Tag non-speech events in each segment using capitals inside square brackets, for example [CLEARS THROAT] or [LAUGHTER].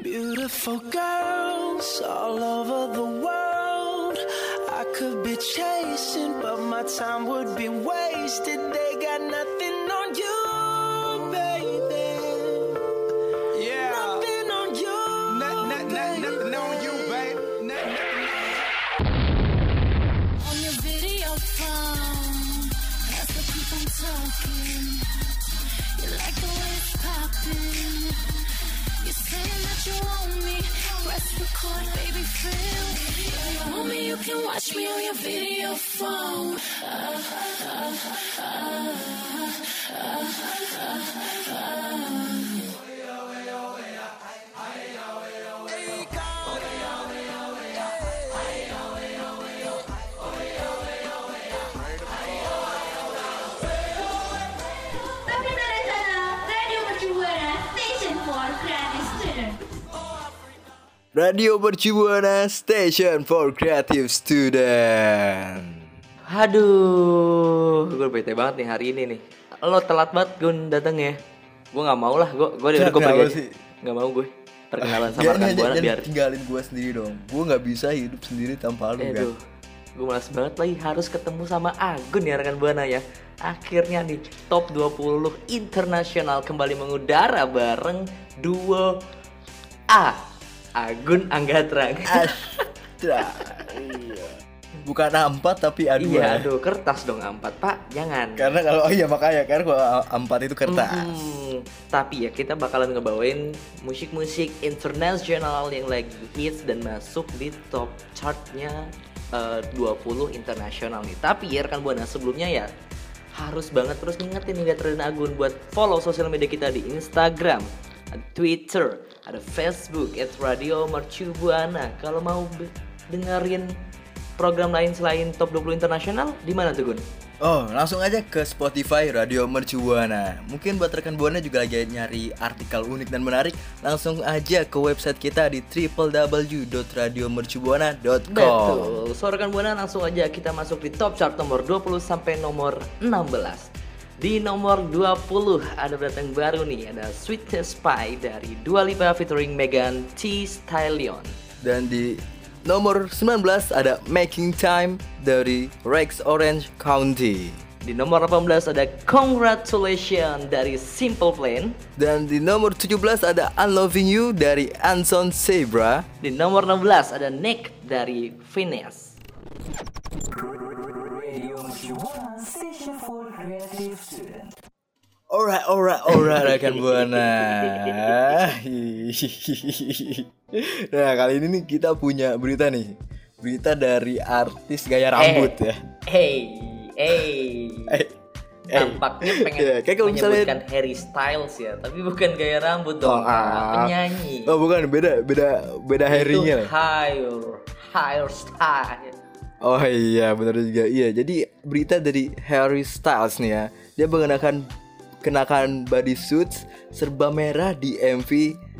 Beautiful girls all over the world. I could be chasing, but my time would be wasted. They got nothing on you, baby. Yeah. Nothing on you. Nothing, nothing, nothing, nothing on you, babe. Nothing, nothing. on your video phone. That's what keep on talking. You like the way it's popping. Saying that you want me. Press record, baby, feel. If you want me, you can watch me on your video phone. Uh, uh, uh, uh, uh, uh. Radio Mercubuana Station for Creative Student. Aduh, gue bete banget nih hari ini nih. Lo telat banget Gun datang ya. Gue nggak mau lah, gue gue udah gue pergi? Nggak mau gue. Perkenalan [LAUGHS] sama rekan gue biar. tinggalin gue sendiri dong. Gue nggak bisa hidup sendiri tanpa lu kan. Aduh, gue malas banget lagi harus ketemu sama Agun ya rekan buana ya. Akhirnya nih top 20 internasional kembali mengudara bareng duo A. Agun Anggatrang. Astra. iya. Bukan A4 tapi A2. iya, aduh kertas dong A4 pak, jangan. Karena kalau oh iya makanya kan kalau A4 itu kertas. Hmm, tapi ya kita bakalan ngebawain musik-musik internasional yang lagi hits dan masuk di top chartnya eh, 20 internasional nih. Tapi ya rekan buana sebelumnya ya harus banget terus ngingetin nih dan Agun buat follow sosial media kita di Instagram, Twitter, ada Facebook at Radio Mercu Buana. Kalau mau dengerin program lain selain top 20 internasional di mana tuh Gun? Oh, langsung aja ke Spotify Radio Mercubuana. Mungkin buat rekan Buana juga lagi nyari artikel unik dan menarik, langsung aja ke website kita di www.radiomercubuana.com. Betul. So rekan Buana langsung aja kita masuk di top chart nomor 20 sampai nomor 16. Di nomor 20 ada datang baru nih, ada Sweetest Pie dari Dua Lipa featuring Megan Thee Stallion. Dan di nomor 19 ada Making Time dari Rex Orange County. Di nomor 18 ada Congratulations dari Simple Plan. Dan di nomor 17 ada Unloving You dari Anson Zebra. Di nomor 16 ada Nick dari Finesse. Alright, alright, alright rekan buana. nah kali ini nih kita punya berita nih, berita dari artis gaya rambut Eh, ya. Hey, hey. Eh, eh. Tampaknya pengen Iya, kayak kalau misalnya- menyebutkan Harry Styles ya, tapi bukan gaya rambut dong, Oh, ah. penyanyi. Oh bukan, beda, beda, beda. Itu hair, hair style. Oh iya, benar juga. Iya, jadi berita dari Harry Styles nih ya. Dia mengenakan kenakan bodysuit serba merah di MV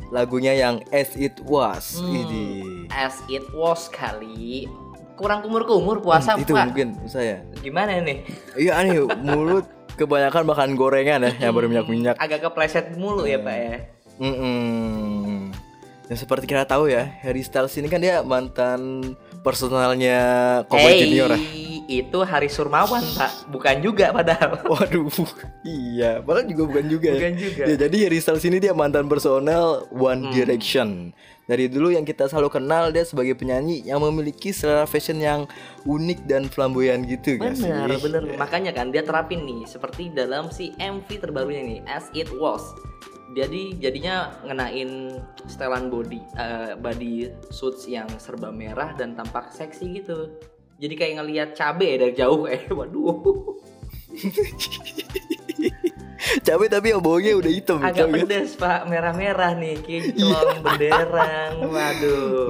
lagunya yang As It Was. Hmm. Ini. As it was kali. Kurang kumur-kumur puasa, Hmm, itu Pak. mungkin saya. Gimana nih? Iya nih, mulut kebanyakan makan gorengan ya yang berminyak-minyak. Agak kepleset mulu ya, Pak ya. Mm-mm. Ya seperti kita tahu ya, Harry Styles ini kan dia mantan personalnya Cowboy Hey, Junior ya. itu Hari Surmawan, Pak. Bukan juga padahal. [LAUGHS] Waduh, iya, bahkan juga bukan juga Bukan ya. juga. Ya, jadi Harry Styles ini dia mantan personel One Direction. Dari dulu yang kita selalu kenal dia sebagai penyanyi yang memiliki selera fashion yang unik dan flamboyan gitu sih? Bener, bener. Makanya kan dia terapin nih seperti dalam si MV terbarunya nih, As It Was. Jadi jadinya ngenain setelan body eh, body suits yang serba merah dan tampak seksi gitu. Jadi kayak ngelihat cabe dari jauh kayak [LAUGHS] waduh. [LAUGHS] Cabe tapi baunya udah hitam Agak tau gak? pedes Pak, merah-merah nih Iya. kinclong benderang. [LAUGHS] Waduh.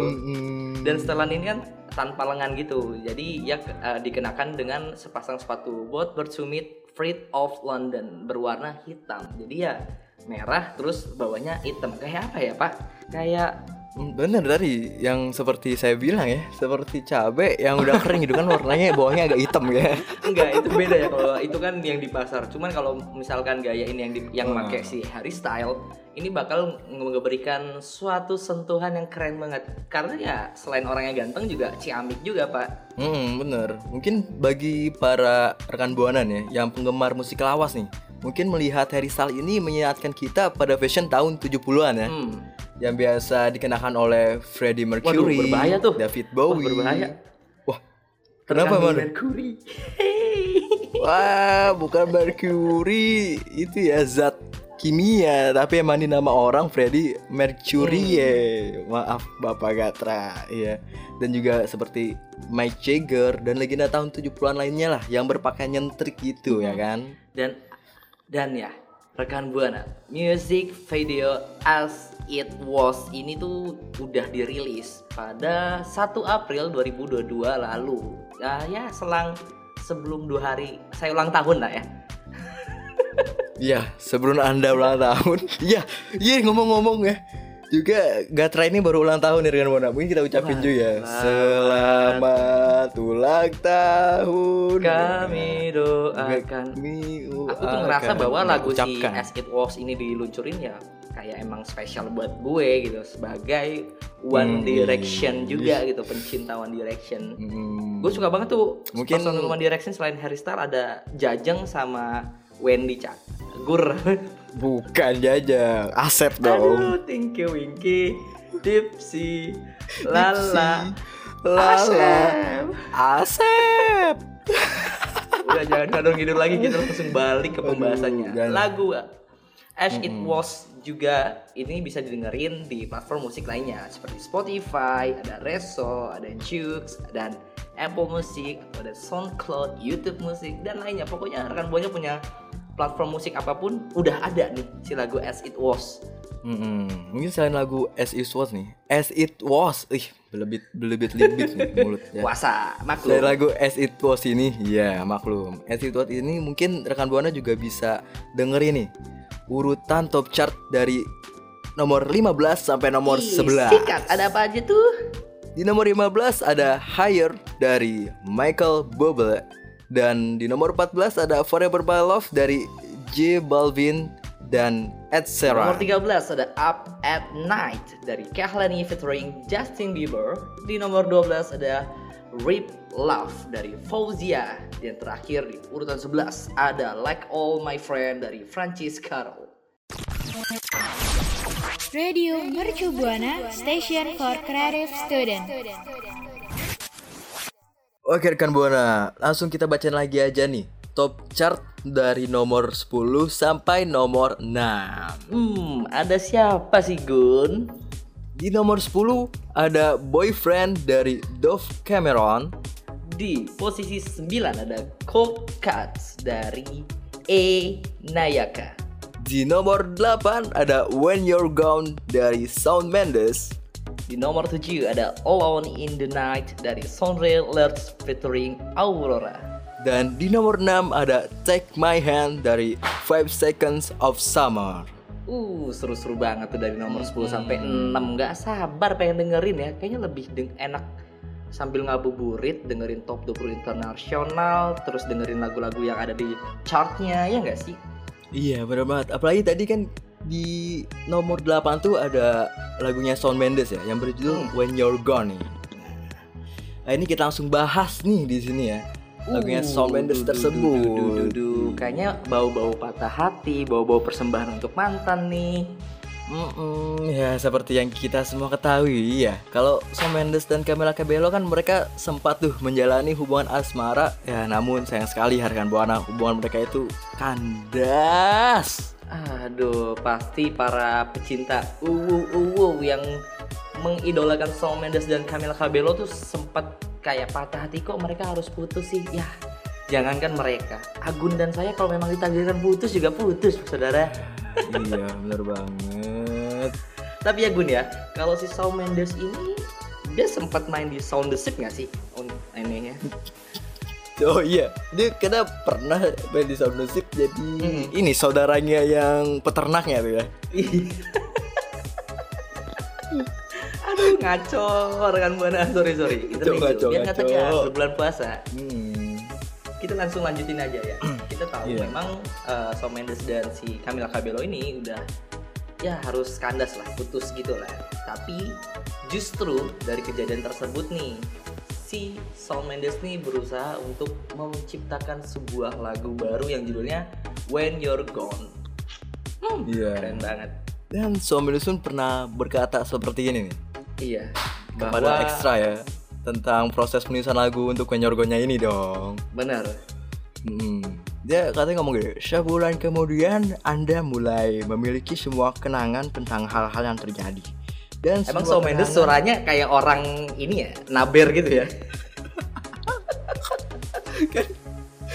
Dan setelan ini kan tanpa lengan gitu. Jadi ya eh, dikenakan dengan sepasang sepatu bot bersumit Fruit of London berwarna hitam. Jadi ya merah terus bawahnya hitam. Kayak apa ya, Pak? Kayak Bener tadi yang seperti saya bilang ya, seperti cabe yang udah kering gitu kan warnanya bawahnya agak hitam ya. [LAUGHS] Enggak, itu beda ya kalau itu kan yang di pasar. Cuman kalau misalkan gaya ini yang di, yang Hmm. pakai si Harry Style, ini bakal memberikan suatu sentuhan yang keren banget. Karena ya selain orangnya ganteng juga ciamik juga, Pak. Hmm, bener. Mungkin bagi para rekan buanan ya, yang penggemar musik lawas nih, mungkin melihat Harry Styles ini mengingatkan kita pada fashion tahun 70-an ya. Hmm. Yang biasa dikenakan oleh Freddie Mercury, Waduh, berbahaya tuh. David Wah, Bowie. berbahaya. Wah, kenapa Manu? Mercury. Wah, bukan Mercury, itu ya zat kimia, tapi emang ini nama orang Freddie Mercury ya. Maaf Bapak Gatra, ya. Dan juga seperti Mike Jagger dan legenda tahun 70-an lainnya lah yang berpakaian nyentrik gitu ya kan. dan dan ya rekan buana music video as it was ini tuh udah dirilis pada 1 April 2022 lalu ya ya selang sebelum dua hari saya ulang tahun lah ya [LAUGHS] Iya, sebelum Anda ulang tahun. Iya, iya ngomong-ngomong ya. Juga Gatra ini baru ulang tahun ya dengan Mona. Mungkin kita ucapin Wah, juga ya. selamat. Ulang tahun. kami doakan Kami aku tuh ngerasa bahwa lagu Ucapkan. si As It Was ini diluncurin ya kayak emang spesial buat gue gitu sebagai One Hmm, Direction juga gitu pencinta One Direction Hmm. Gue suka banget tuh Mungkin- One Direction selain Harry Styles ada Jajang sama Wendy Cak. Gur. [LAUGHS] Bukan jajang, Asep dong. Aduh, Tinky Winky, Dipsy, Lala, Lala, Asep. Asep. Udah jangan ngadong ngidul lagi kita langsung balik ke pembahasannya. jangan. Lagu As It Was juga ini bisa didengerin di platform musik lainnya seperti Spotify, ada Reso, ada Joox, dan Apple Music, ada SoundCloud, YouTube Music dan lainnya. Pokoknya rekan buahnya punya platform musik apa pun udah ada nih si lagu As It Was. Mm-mm. Mungkin selain lagu As It Was nih, As It Was, ih belebit belebit libit nih mulut ya. Puasa, Selain maklum. lagu As It Was ini, ya maklum. As It Was ini mungkin rekan buana juga bisa dengerin nih urutan top chart dari nomor 15 sampai nomor Ih, 11. Sikat, ada apa aja tuh? Di nomor 15 ada Higher dari Michael Bublé dan di nomor 14 ada Forever by Love dari J Balvin dan Ed Sheeran. Nomor 13 ada Up at Night dari Kehlani featuring Justin Bieber. Di nomor 12 ada Rip Love dari Fauzia. Dan terakhir di urutan 11 ada Like All My Friend dari Francis Caro. Radio Mercu Buana Station for Creative Student. Oke rekan Buana, langsung kita bacain lagi aja nih top chart dari nomor 10 sampai nomor 6. Hmm, ada siapa sih Gun? Di nomor 10 ada Boyfriend dari Dove Cameron. Di posisi 9 ada Cold Cuts dari E Nayaka. Di nomor 8 ada When You're Gone dari Shawn Mendes. Di nomor 7 ada Alone in the Night dari Sonra Lerts featuring Aurora. Dan di nomor 6 ada Take My Hand dari 5 Seconds of Summer. Uh, seru-seru banget tuh dari nomor 10 sampai 6. Gak sabar pengen dengerin ya. Kayaknya lebih deng- enak sambil ngabuburit dengerin top 20 internasional, terus dengerin lagu-lagu yang ada di chartnya, ya nggak sih? Iya bener banget. Apalagi tadi kan di nomor 8 tuh ada lagunya Shawn Mendes ya yang berjudul When You're Gone nih. Nah ini kita langsung bahas nih di sini ya. Lagunya Shawn Mendes Uh, du- du- du- du- tersebut. Kayaknya bau-bau patah hati, bau-bau persembahan untuk mantan nih. Mm-mm, ya seperti yang kita semua ketahui ya Kalau Shawn Mendes dan Camila Cabello kan mereka sempat tuh menjalani hubungan asmara Ya namun sayang sekali hargan buana hubungan mereka itu kandas Aduh, pasti para pecinta uwu uwu yang mengidolakan Shawn Mendes dan Camila Cabello tuh sempat kayak patah hati kok mereka harus putus sih. Ya, jangankan mereka, Agun dan saya kalau memang ditakdirkan putus juga putus, saudara. Iya bener banget Tapi ya Gun ya, kalau si Shawn Mendes ini dia sempat main di Sound the Ship nggak sih? Un- Ini ya. [LAUGHS] Oh iya, dia kena pernah main di Sound Music jadi Mm. ini saudaranya yang peternaknya tuh ya. [LAUGHS] Aduh ngaco rekan buana sorry sorry. Kita Ngaco, nih, ngaco, biar ngaco. tegas berbulan puasa. Hmm. Kita langsung lanjutin aja ya. [CLEARS THROAT] Kita tahu Iya. memang eh, Shawn Mendes dan si Camila Cabello ini udah ya harus kandas lah, putus gitu lah. Tapi justru dari kejadian tersebut nih si Shawn Mendes nih berusaha untuk menciptakan sebuah lagu baru yang judulnya When You're Gone. Hmm, Iya. keren banget. Dan Shawn Mendes pun pernah berkata seperti ini nih Iya. kepada ekstra ya tentang proses penulisan lagu untuk Kenyorgonya ini dong. Benar. Hmm. Dia katanya ngomong gini, sebulan kemudian Anda mulai memiliki semua kenangan tentang hal-hal yang terjadi. Dan Emang Shawn Mendes suaranya kayak orang ini ya, naber gitu ya. [LAUGHS] kan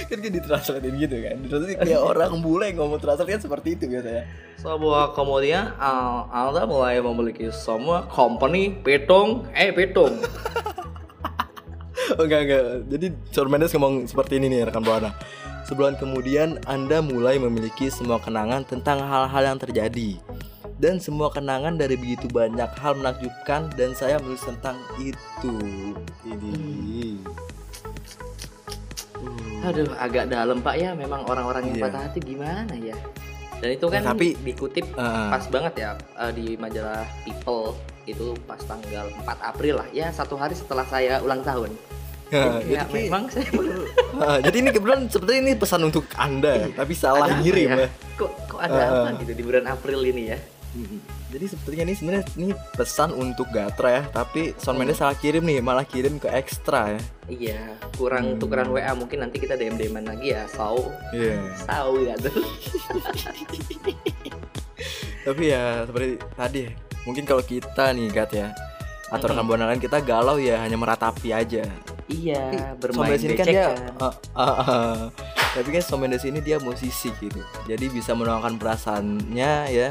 kan kan ditranslatein gitu kan? Ditranslatein kayak orang [LAUGHS] bule yang ngomong translate kan seperti itu biasanya. Sebuah kemudian uh, Anda mulai memiliki semua company petung, eh petung. oh, [LAUGHS] enggak enggak. Jadi Shawn Mendes ngomong seperti ini nih rekan buana. Sebulan kemudian anda mulai memiliki semua kenangan tentang hal-hal yang terjadi dan semua kenangan dari begitu banyak hal menakjubkan dan saya menulis tentang itu ini Aduh, agak dalam Pak ya. Memang orang-orang yang Iya. patah hati gimana ya? Dan itu kan Ya, tapi- dikutip Heeh. pas banget ya eh, di majalah People itu pas tanggal 4 April lah ya satu hari setelah saya ulang tahun. Nah, ya jadi, memang saya [LAUGHS] Ah, jadi ini kebetulan seperti ini pesan untuk anda tapi salah Ada ngirim ya? ya. Kok kok ada Ah. apa gitu di bulan April ini ya? Jadi sepertinya ini sebenarnya ini pesan untuk Gatra ya, tapi Shawn Mendes salah kirim nih, malah kirim ke ekstra ya. Iya, kurang tukeran WA mungkin nanti kita DM DM lagi ya. Sau, Iya. sau ya tuh. [LAUGHS] Tapi ya seperti tadi, mungkin kalau kita nih Gat ya, atau rekan buana lain kita galau ya hanya meratapi aja. Iya, bermain Mendes ini kan dia, becekan. ah, ah, ah. tapi kan Shawn Mendes ini dia musisi gitu, jadi bisa menuangkan perasaannya ya,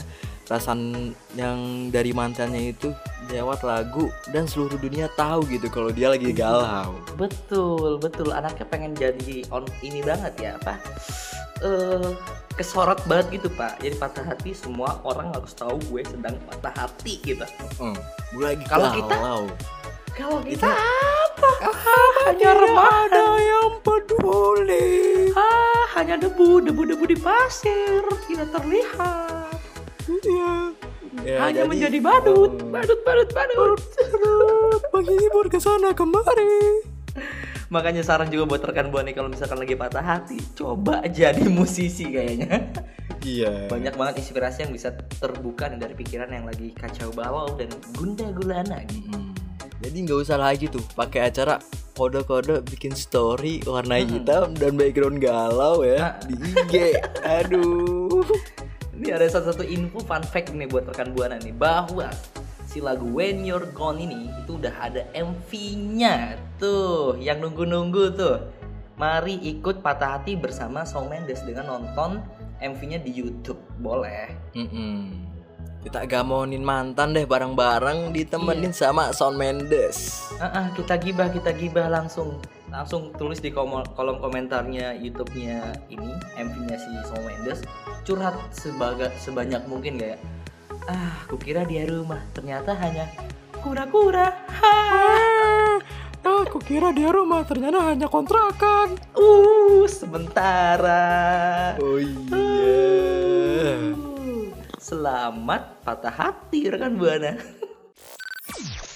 perasaan yang dari mantannya itu lewat lagu dan seluruh dunia tahu gitu kalau dia lagi galau. Betul, betul. Anaknya pengen jadi on ini banget ya, apa? Eh, kesorot banget gitu, Pak. Jadi patah hati semua orang harus tahu gue sedang patah hati gitu. Hmm. Gue lagi Kalau kita-. Kalau kita apa? hanya ada yang peduli. Ah, hanya debu, debu-debu di pasir, tidak terlihat. Iya. Ya, hanya jadi- menjadi badut, Oh. badut, badut, badut. menghibur ke sana kemari. Makanya saran juga buat rekan buana nih kalau misalkan lagi patah hati, coba jadi musisi kayaknya. Iya. Banyak banget inspirasi yang bisa terbuka dari pikiran yang lagi kacau balau dan gunda gulana gitu. Mm. Jadi nggak usah lagi tuh pakai acara kode-kode bikin story warna hitam dan background galau ya Ah. di IG. Aduh. Ini ada satu satu info fun fact nih buat rekan buana nih bahwa si lagu When You're Gone ini itu udah ada MV-nya tuh yang nunggu-nunggu tuh. Mari ikut patah hati bersama Shawn Mendes dengan nonton MV-nya di YouTube. Boleh. Mm-mm. Kita gamonin mantan deh bareng-bareng ditemenin sama Shawn Mendes. Ah, ah, kita gibah, kita gibah langsung. Langsung tulis di komo- kolom komentarnya YouTube-nya ini, MV-nya si Shawn Mendes. Curhat sebaga, sebanyak mungkin kayak Ah, kukira dia rumah, ternyata hanya kura-kura. Ah, aku kira dia rumah ternyata hanya kontrakan. Uh, sementara. Oh iya. Uh, Selamat patah hati rekan buana.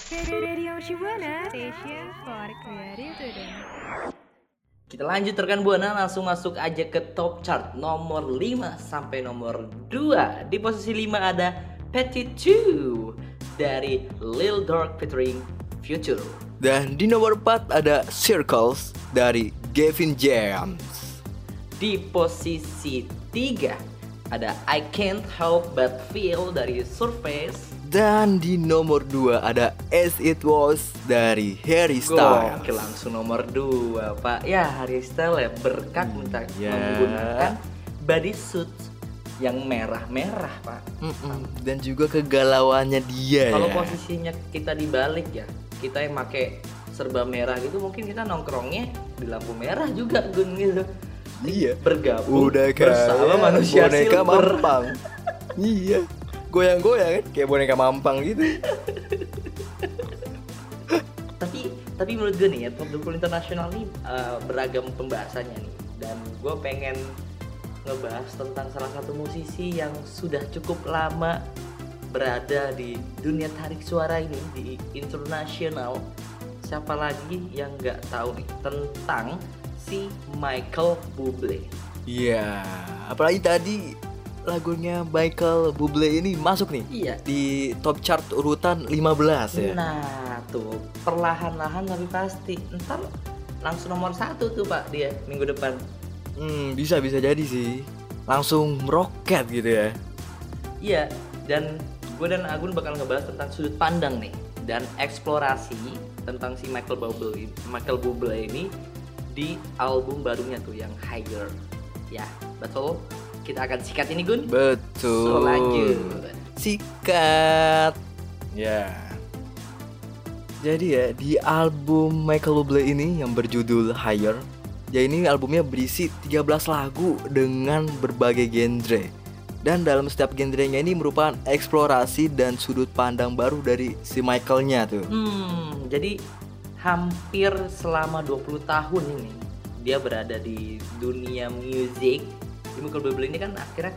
Radio Shibuana Station for Creative Student. Kita lanjut rekan buana langsung masuk aja ke top chart nomor 5 sampai nomor 2. Di posisi 5 ada Petit 2 dari Lil Durk featuring Future. Dan di nomor 4 ada Circles dari Gavin James. Di posisi 3 ada I Can't Help But Feel dari Surface. Dan di nomor 2 ada As It Was dari Harry Styles. Gokil langsung nomor 2 Pak. Ya Harry Styles ya berkat minta Iya. menggunakan bodysuit yang merah-merah Pak. Mm-mm. Dan juga kegalauannya dia Kalau ya. posisinya kita dibalik ya, kita yang make serba merah gitu mungkin kita nongkrongnya di lampu merah juga gun gitu. Iya. Bergabung Udah bersama kayak manusia boneka silver. mampang. iya. Goyang-goyang kan? Kayak boneka mampang gitu. tapi tapi menurut gue nih ya top 20 internasional nih eh, beragam pembahasannya nih. Dan gue pengen ngebahas tentang salah satu musisi yang sudah cukup lama berada di dunia tarik suara ini di internasional. Siapa lagi yang nggak tahu nih tentang si Michael Bublé? Iya, apalagi tadi lagunya Michael Bublé ini masuk nih iya di top chart urutan 15 ya. Nah tuh perlahan-lahan tapi pasti ntar langsung nomor satu tuh pak dia minggu depan. Hmm, bisa bisa jadi sih. Langsung meroket gitu ya. Iya dan gue dan Agun bakal ngebahas tentang sudut pandang nih dan eksplorasi tentang si Michael Bublé Michael Bublé ini di album barunya tuh yang Higher. Ya betul. Kita akan sikat ini Gun. Betul. So lanjut. Sikat. Ya. Jadi ya di album Michael Bublé ini yang berjudul Higher, ya ini albumnya berisi 13 lagu dengan berbagai genre. Dan dalam setiap genrenya ini merupakan eksplorasi dan sudut pandang baru dari si Michaelnya tuh. Hmm, jadi hampir selama 20 tahun ini dia berada di dunia musik. Di Michael Bublé ini kan akhirnya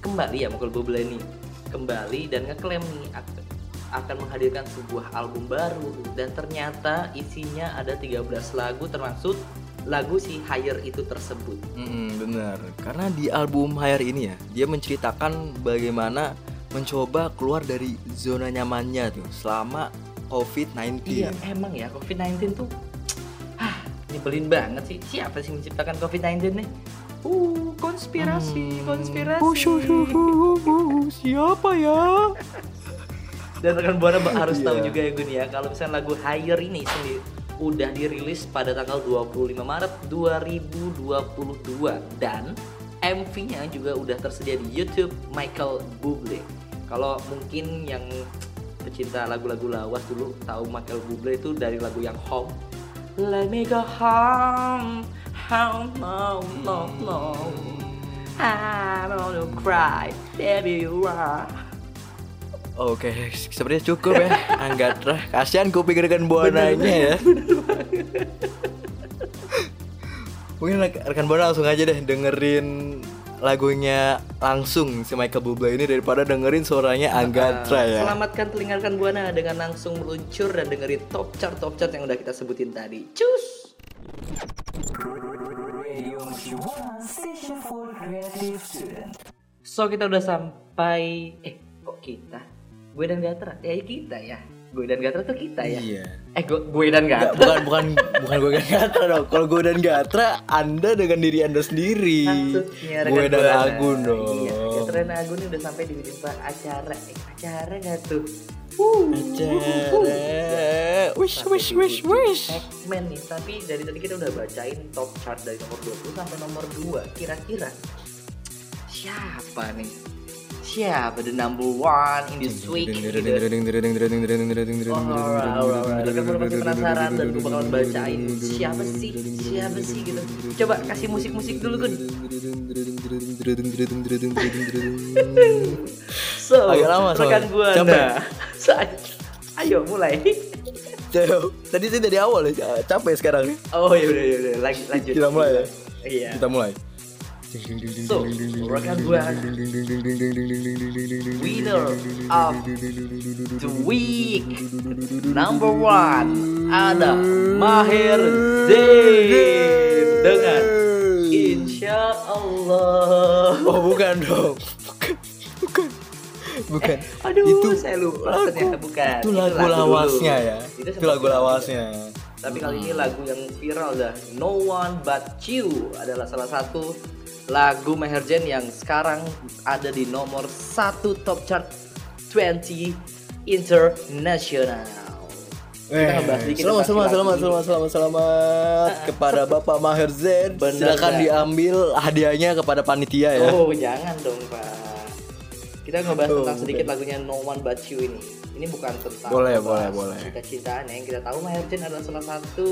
kembali ya Michael Bublé ini kembali dan ngeklaim nih ak- akan menghadirkan sebuah album baru dan ternyata isinya ada 13 lagu termasuk lagu si Higher itu tersebut. Mm, bener, karena di album Higher ini ya, dia menceritakan bagaimana mencoba keluar dari zona nyamannya tuh selama COVID-19. Iya, emang ya COVID-19 tuh [TSK] ah, nyebelin banget sih. Siapa sih menciptakan COVID-19 nih? Uh, konspirasi, konspirasi. siapa ya? Dan rekan Buana harus tahu Iya. juga ya Gun ya, kalau misalnya lagu Higher ini sendiri udah dirilis pada tanggal 25 Maret 2022 dan MV-nya juga udah tersedia di YouTube Michael Bublé. Kalau mungkin yang pecinta lagu-lagu lawas dulu tahu Michael Bublé itu dari lagu yang Home. Let me go home, home, no, no, no. I wanna cry, baby you are. Oke, sepertinya cukup ya. Anggatrah, kasihan kuping rekan buananya ya. Mungkin rek- rekan buana langsung aja deh dengerin lagunya langsung si Michael Bublé ini daripada dengerin suaranya Anggatra ya. Selamatkan telinga rekan Buana dengan langsung meluncur dan dengerin top chart top chart yang udah kita sebutin tadi. Cus. So kita udah sampai eh kok kita? Gue dan Gatra. Ya kita ya. Gue dan Gatra tuh kita ya. Iya. Eh gue gue dan Nggak, Gatra. bukan bukan bukan gue dan Gatra dong. Kalau gue dan Gatra, Anda dengan diri Anda sendiri. Maksudnya Gue dan. Agun dong. Iya, Gatra dan Agun udah sampai di acara. Eh, acara gak tuh? Acara. Wish wish wish wish. segmen nih tapi dari tadi kita udah bacain top chart dari nomor 20 sampai nomor 2 kira-kira siapa nih siapa the number one in this week gitu Oh, Buana pasti penasaran dan gue bakalan bacain siapa sih siapa sih gitu coba kasih musik-musik dulu kan so Agak lama rekan Buana Capek. Sa- ayo mulai Tadi sih dari awal ya, capek sekarang oh ya udah ya udah lanjut lanjut Kita mulai ya. iya Kita mulai. So, rekan Buana, winner of the week number one ada Mahir Zain dengan Insya Allah. Oh bukan dong. Bukan. Bukan. Bukan. Aduh, itu saya lupa lagu. ternyata bukan. Itu lagu dulu. lawasnya ya. Itu Itu lagu lawasnya. Tapi kali ini lagu yang viral dah No One But You adalah salah satu lagu Maher Zain yang sekarang ada di nomor satu top chart 20 international. Kita ngebahas dikit selamat, selamat, selamat, selamat, selamat, [LAUGHS] selamat kepada Bapak Maher Zain. Silakan diambil hadiahnya kepada panitia ya. Oh jangan dong pak. Kita ngebahas Oh, tentang sedikit lagunya No One But You ini. Ini bukan tentang Boleh, boleh, boleh. cinta-cintaan ya. Yang kita tahu Maher Zain adalah salah satu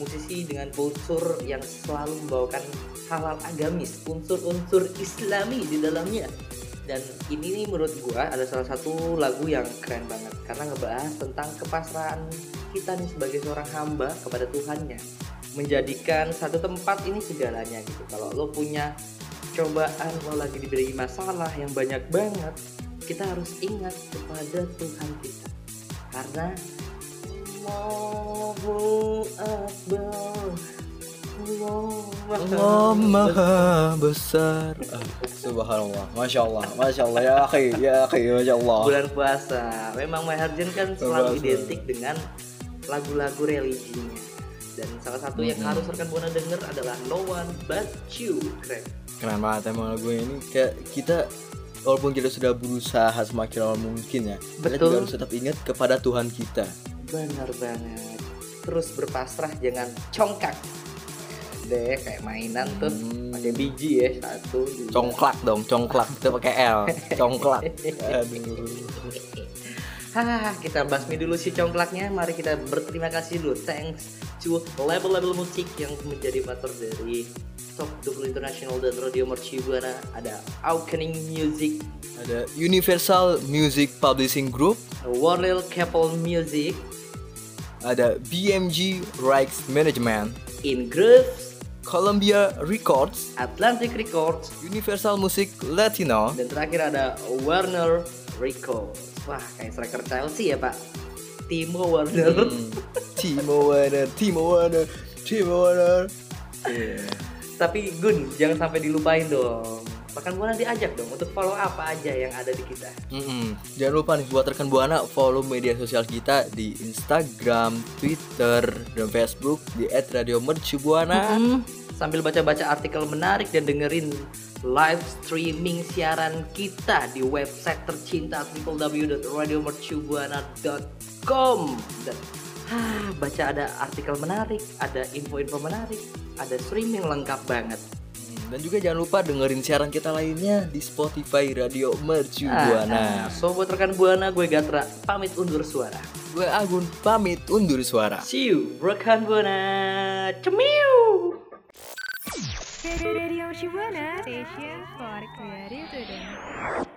musisi dengan kultur yang selalu membawakan halal agamis, unsur-unsur Islami di dalamnya. Dan ini nih menurut gua ada salah satu lagu yang keren banget karena ngebahas tentang kepasrahan kita nih sebagai seorang hamba kepada Tuhannya. Menjadikan satu tempat ini segalanya gitu. Kalau lo punya cobaan, lo lagi diberi masalah yang banyak banget, kita harus ingat kepada Tuhan kita. Karena Allahu Akbar. Allah maha besar Ah, Subhanallah Masya Allah Masya Allah Ya akhi Ya akhi Masya Allah bulan puasa. Memang Maharjan kan selalu identik dengan lagu-lagu religinya. Dan salah satu yang Hmm. harus rekan buana denger adalah No One But You. Keren. Keren banget emang lagu ini Kayak kita Walaupun kita sudah berusaha semakin awal mungkin ya Kita Betul. juga harus tetap ingat kepada Tuhan kita Benar banget. Terus berpasrah jangan congkak. Deh kayak mainan tuh Hmm. pakai biji ya satu. dua. Congklak dong Congklak Kita pakai L Congklak [LAUGHS] Aduh Hah, kita basmi dulu si congklaknya. Mari kita berterima kasih dulu. Thanks to label-label musik yang menjadi motor dari Top 20 International dan Radio Merci Buana. Ada Awakening Music, Ada Universal Music Publishing Group. Warrell Capel Music, Ada BMG Rights Management. In Grooves, Columbia Records. Atlantic Records, Universal Music Latino. Dan terakhir ada Warner Records. Wah, kayak striker Chelsea ya, Pak. Timo Warner. Hmm. Timo Werner Timo Werner Timo Werner Iya. Tapi Gun, jangan sampai dilupain dong. Bahkan Buana diajak dong untuk follow apa aja yang ada di kita. Mm-mm. Jangan lupa nih buat rekan buana follow media sosial kita di Instagram, Twitter, dan Facebook di @radiomercubuana. Sambil baca-baca artikel menarik dan dengerin live streaming siaran kita di website tercinta www.radiomercubuana.com dan ah, baca ada artikel menarik, ada info-info menarik, ada streaming lengkap banget. Hmm, Dan juga jangan lupa dengerin siaran kita lainnya di Spotify Radio Mercu Ah, Buana. ah, so buat rekan Buana, gue Gatra pamit undur suara. Gue Agun pamit undur suara. See you, rekan Buana. Cemiu. Radio Shibuana Station for Creative Student.